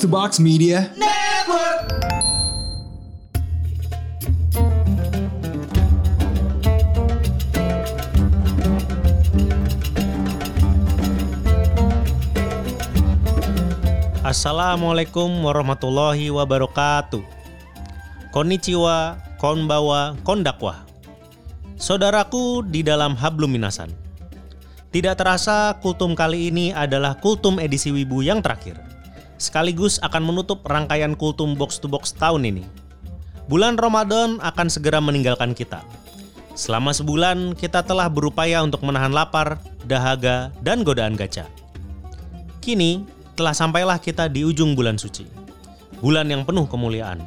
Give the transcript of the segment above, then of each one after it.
Box to Box Media Network. Assalamualaikum warahmatullahi wabarakatuh. Konnichiwa, konbawa, kondakwa. Saudaraku di dalam hablum minasan. Tidak terasa kultum kali ini adalah kultum edisi Wibu yang terakhir. Sekaligus akan menutup rangkaian kultum box to box tahun ini. Bulan Ramadan akan segera meninggalkan kita. Selama sebulan kita telah berupaya untuk menahan lapar, dahaga, dan godaan gacha. Kini telah sampailah kita di ujung bulan suci. Bulan yang penuh kemuliaan.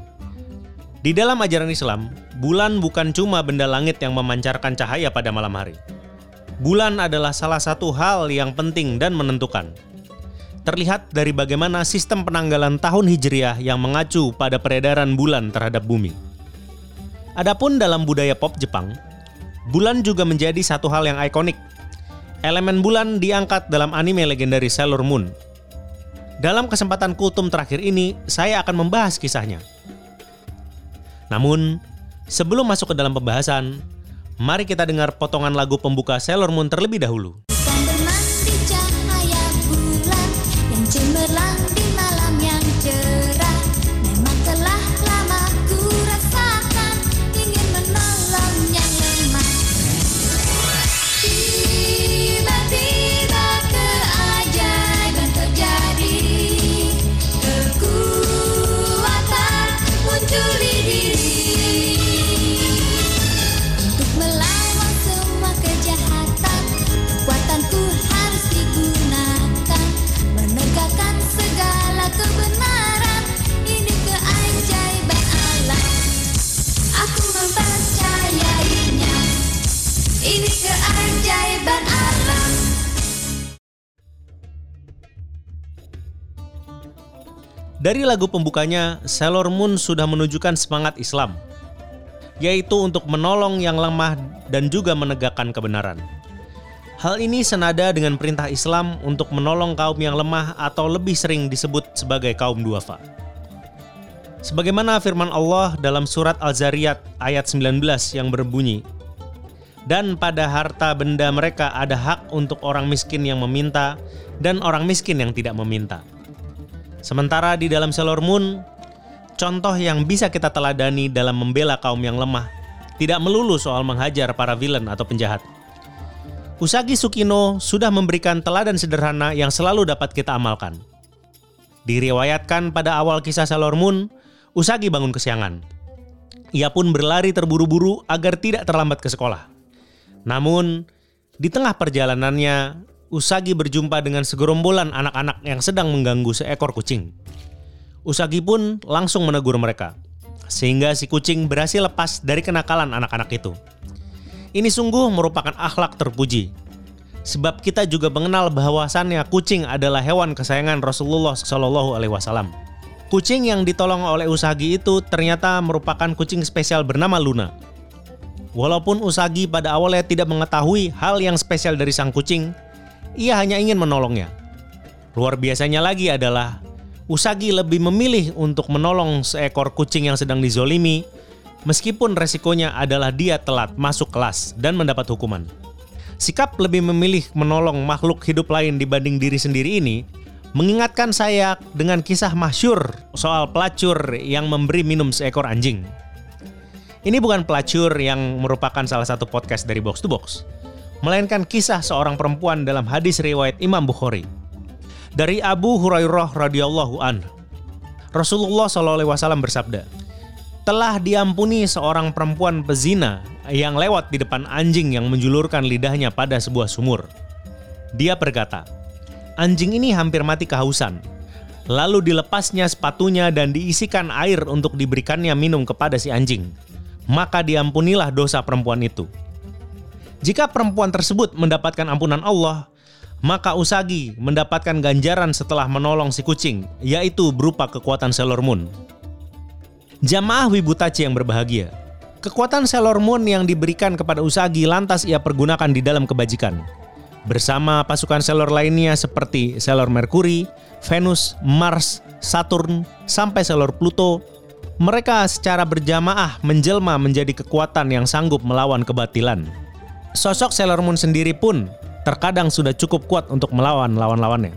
Di dalam ajaran Islam, bulan bukan cuma benda langit yang memancarkan cahaya pada malam hari. Bulan adalah salah satu hal yang penting dan menentukan. Terlihat dari bagaimana sistem penanggalan tahun Hijriah yang mengacu pada peredaran bulan terhadap bumi. Adapun dalam budaya pop Jepang, bulan juga menjadi satu hal yang ikonik. Elemen bulan diangkat dalam anime legendaris Sailor Moon dalam kesempatan kultum terakhir ini, saya akan membahas kisahnya. Namun, sebelum masuk ke dalam pembahasan, mari kita dengar potongan lagu pembuka Sailor Moon terlebih dahulu. Dari lagu pembukanya, Sailor Moon sudah menunjukkan semangat Islam, yaitu untuk menolong yang lemah dan juga menegakkan kebenaran. Hal ini senada dengan perintah Islam untuk menolong kaum yang lemah atau lebih sering disebut sebagai kaum duafa. Sebagaimana firman Allah dalam surat Al-Zariyat ayat 19 yang berbunyi, dan pada harta benda mereka ada hak untuk orang miskin yang meminta dan orang miskin yang tidak meminta. Sementara di dalam Sailor Moon, contoh yang bisa kita teladani dalam membela kaum yang lemah tidak melulu soal menghajar para villain atau penjahat. Usagi Tsukino sudah memberikan teladan sederhana yang selalu dapat kita amalkan. Diriwayatkan pada awal kisah Sailor Moon, Usagi bangun kesiangan. Ia pun berlari terburu-buru agar tidak terlambat ke sekolah. Namun, di tengah perjalanannya, Usagi berjumpa dengan segerombolan anak-anak yang sedang mengganggu seekor kucing. Usagi pun langsung menegur mereka, sehingga si kucing berhasil lepas dari kenakalan anak-anak itu. Ini sungguh merupakan akhlak terpuji. Sebab kita juga mengenal bahwasannya kucing adalah hewan kesayangan Rasulullah Shallallahu Alaihi Wasallam. Kucing yang ditolong oleh Usagi itu ternyata merupakan kucing spesial bernama Luna. Walaupun Usagi pada awalnya tidak mengetahui hal yang spesial dari sang kucing, ia hanya ingin menolongnya. Luar biasanya lagi adalah Usagi lebih memilih untuk menolong seekor kucing yang sedang dizolimi, meskipun resikonya adalah dia telat masuk kelas dan mendapat hukuman. Sikap lebih memilih menolong makhluk hidup lain dibanding diri sendiri ini mengingatkan saya dengan kisah masyur soal pelacur yang memberi minum seekor anjing. Ini bukan pelacur yang merupakan salah satu podcast dari Box to Box, melainkan kisah seorang perempuan dalam hadis riwayat Imam Bukhari. Dari Abu Hurairah radhiyallahu an. Rasulullah SAW bersabda, telah diampuni seorang perempuan pezina yang lewat di depan anjing yang menjulurkan lidahnya pada sebuah sumur. Dia berkata, anjing ini hampir mati kehausan. Lalu dilepasnya sepatunya dan diisikan air untuk diberikannya minum kepada si anjing. Maka diampunilah dosa perempuan itu. Jika perempuan tersebut mendapatkan ampunan Allah, maka Usagi mendapatkan ganjaran setelah menolong si kucing, yaitu berupa kekuatan Sailor Moon. Jamaah Wibutachi yang berbahagia, kekuatan Sailor Moon yang diberikan kepada Usagi lantas ia pergunakan di dalam kebajikan. bersama pasukan Sailor lainnya seperti Sailor Mercury, Venus, Mars, Saturn, sampai Sailor Pluto, mereka secara berjamaah menjelma menjadi kekuatan yang sanggup melawan kebatilan. Sosok Sailor Moon sendiri pun terkadang sudah cukup kuat untuk melawan lawan-lawannya.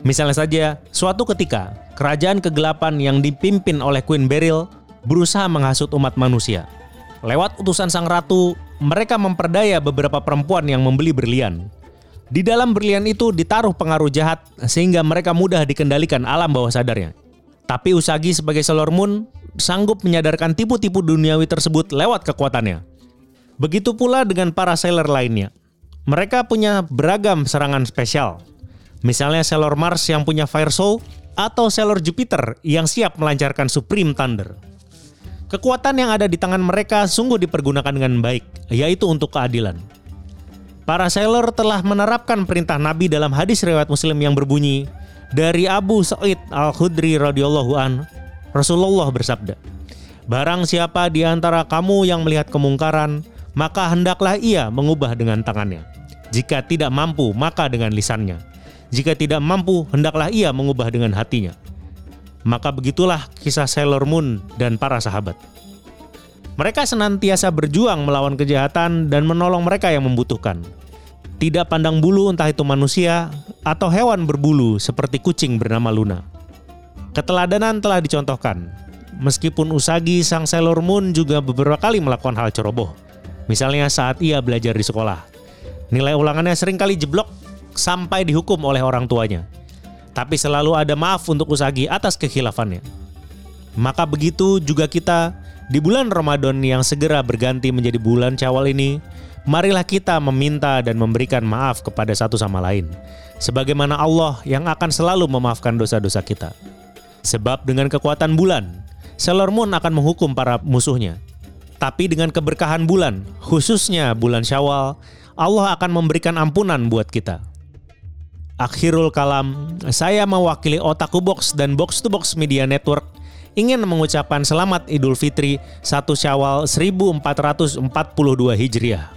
Misalnya saja, suatu ketika, kerajaan kegelapan yang dipimpin oleh Queen Beryl berusaha menghasut umat manusia. Lewat utusan sang ratu, mereka memperdaya beberapa perempuan yang membeli berlian. Di dalam berlian itu ditaruh pengaruh jahat sehingga mereka mudah dikendalikan alam bawah sadarnya. Tapi Usagi sebagai Sailor Moon sanggup menyadarkan tipu-tipu duniawi tersebut lewat kekuatannya. Begitu pula dengan para sailor lainnya. Mereka punya beragam serangan spesial. Misalnya Sailor Mars yang punya Fire Soul atau Sailor Jupiter yang siap melancarkan Supreme Thunder. Kekuatan yang ada di tangan mereka sungguh dipergunakan dengan baik, yaitu untuk keadilan. Para sailor telah menerapkan perintah Nabi dalam hadis riwayat Muslim yang berbunyi dari Abu Sa'id Al-Khudri radhiyallahu an Rasulullah bersabda, Barang siapa di antara kamu yang melihat kemungkaran, maka hendaklah ia mengubah dengan tangannya. Jika tidak mampu, maka dengan lisannya. Jika tidak mampu, hendaklah ia mengubah dengan hatinya. Maka begitulah kisah Sailor Moon dan para sahabat. Mereka senantiasa berjuang melawan kejahatan dan menolong mereka yang membutuhkan. Tidak pandang bulu entah itu manusia atau hewan berbulu seperti kucing bernama Luna. Keteladanan telah dicontohkan. Meskipun Usagi sang Sailor Moon juga beberapa kali melakukan hal ceroboh. Misalnya saat ia belajar di sekolah. Nilai ulangannya sering kali jeblok sampai dihukum oleh orang tuanya. Tapi selalu ada maaf untuk Usagi atas kekhilafannya. Maka begitu juga kita di bulan Ramadan yang segera berganti menjadi bulan Syawal ini, marilah kita meminta dan memberikan maaf kepada satu sama lain. Sebagaimana Allah yang akan selalu memaafkan dosa-dosa kita. Sebab dengan kekuatan bulan, Sailor Moon akan menghukum para musuhnya. Tapi dengan keberkahan bulan, khususnya bulan Syawal, Allah akan memberikan ampunan buat kita. Akhirul kalam, saya mewakili Otaku Box dan Box to Box Media Network ingin mengucapkan selamat Idul Fitri 1 Syawal 1442 Hijriah.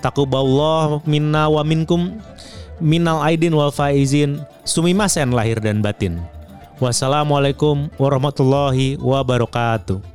Takuballah minna wa minkum minal aidin wal faizin sumimasen lahir dan batin. Wassalamualaikum warahmatullahi wabarakatuh.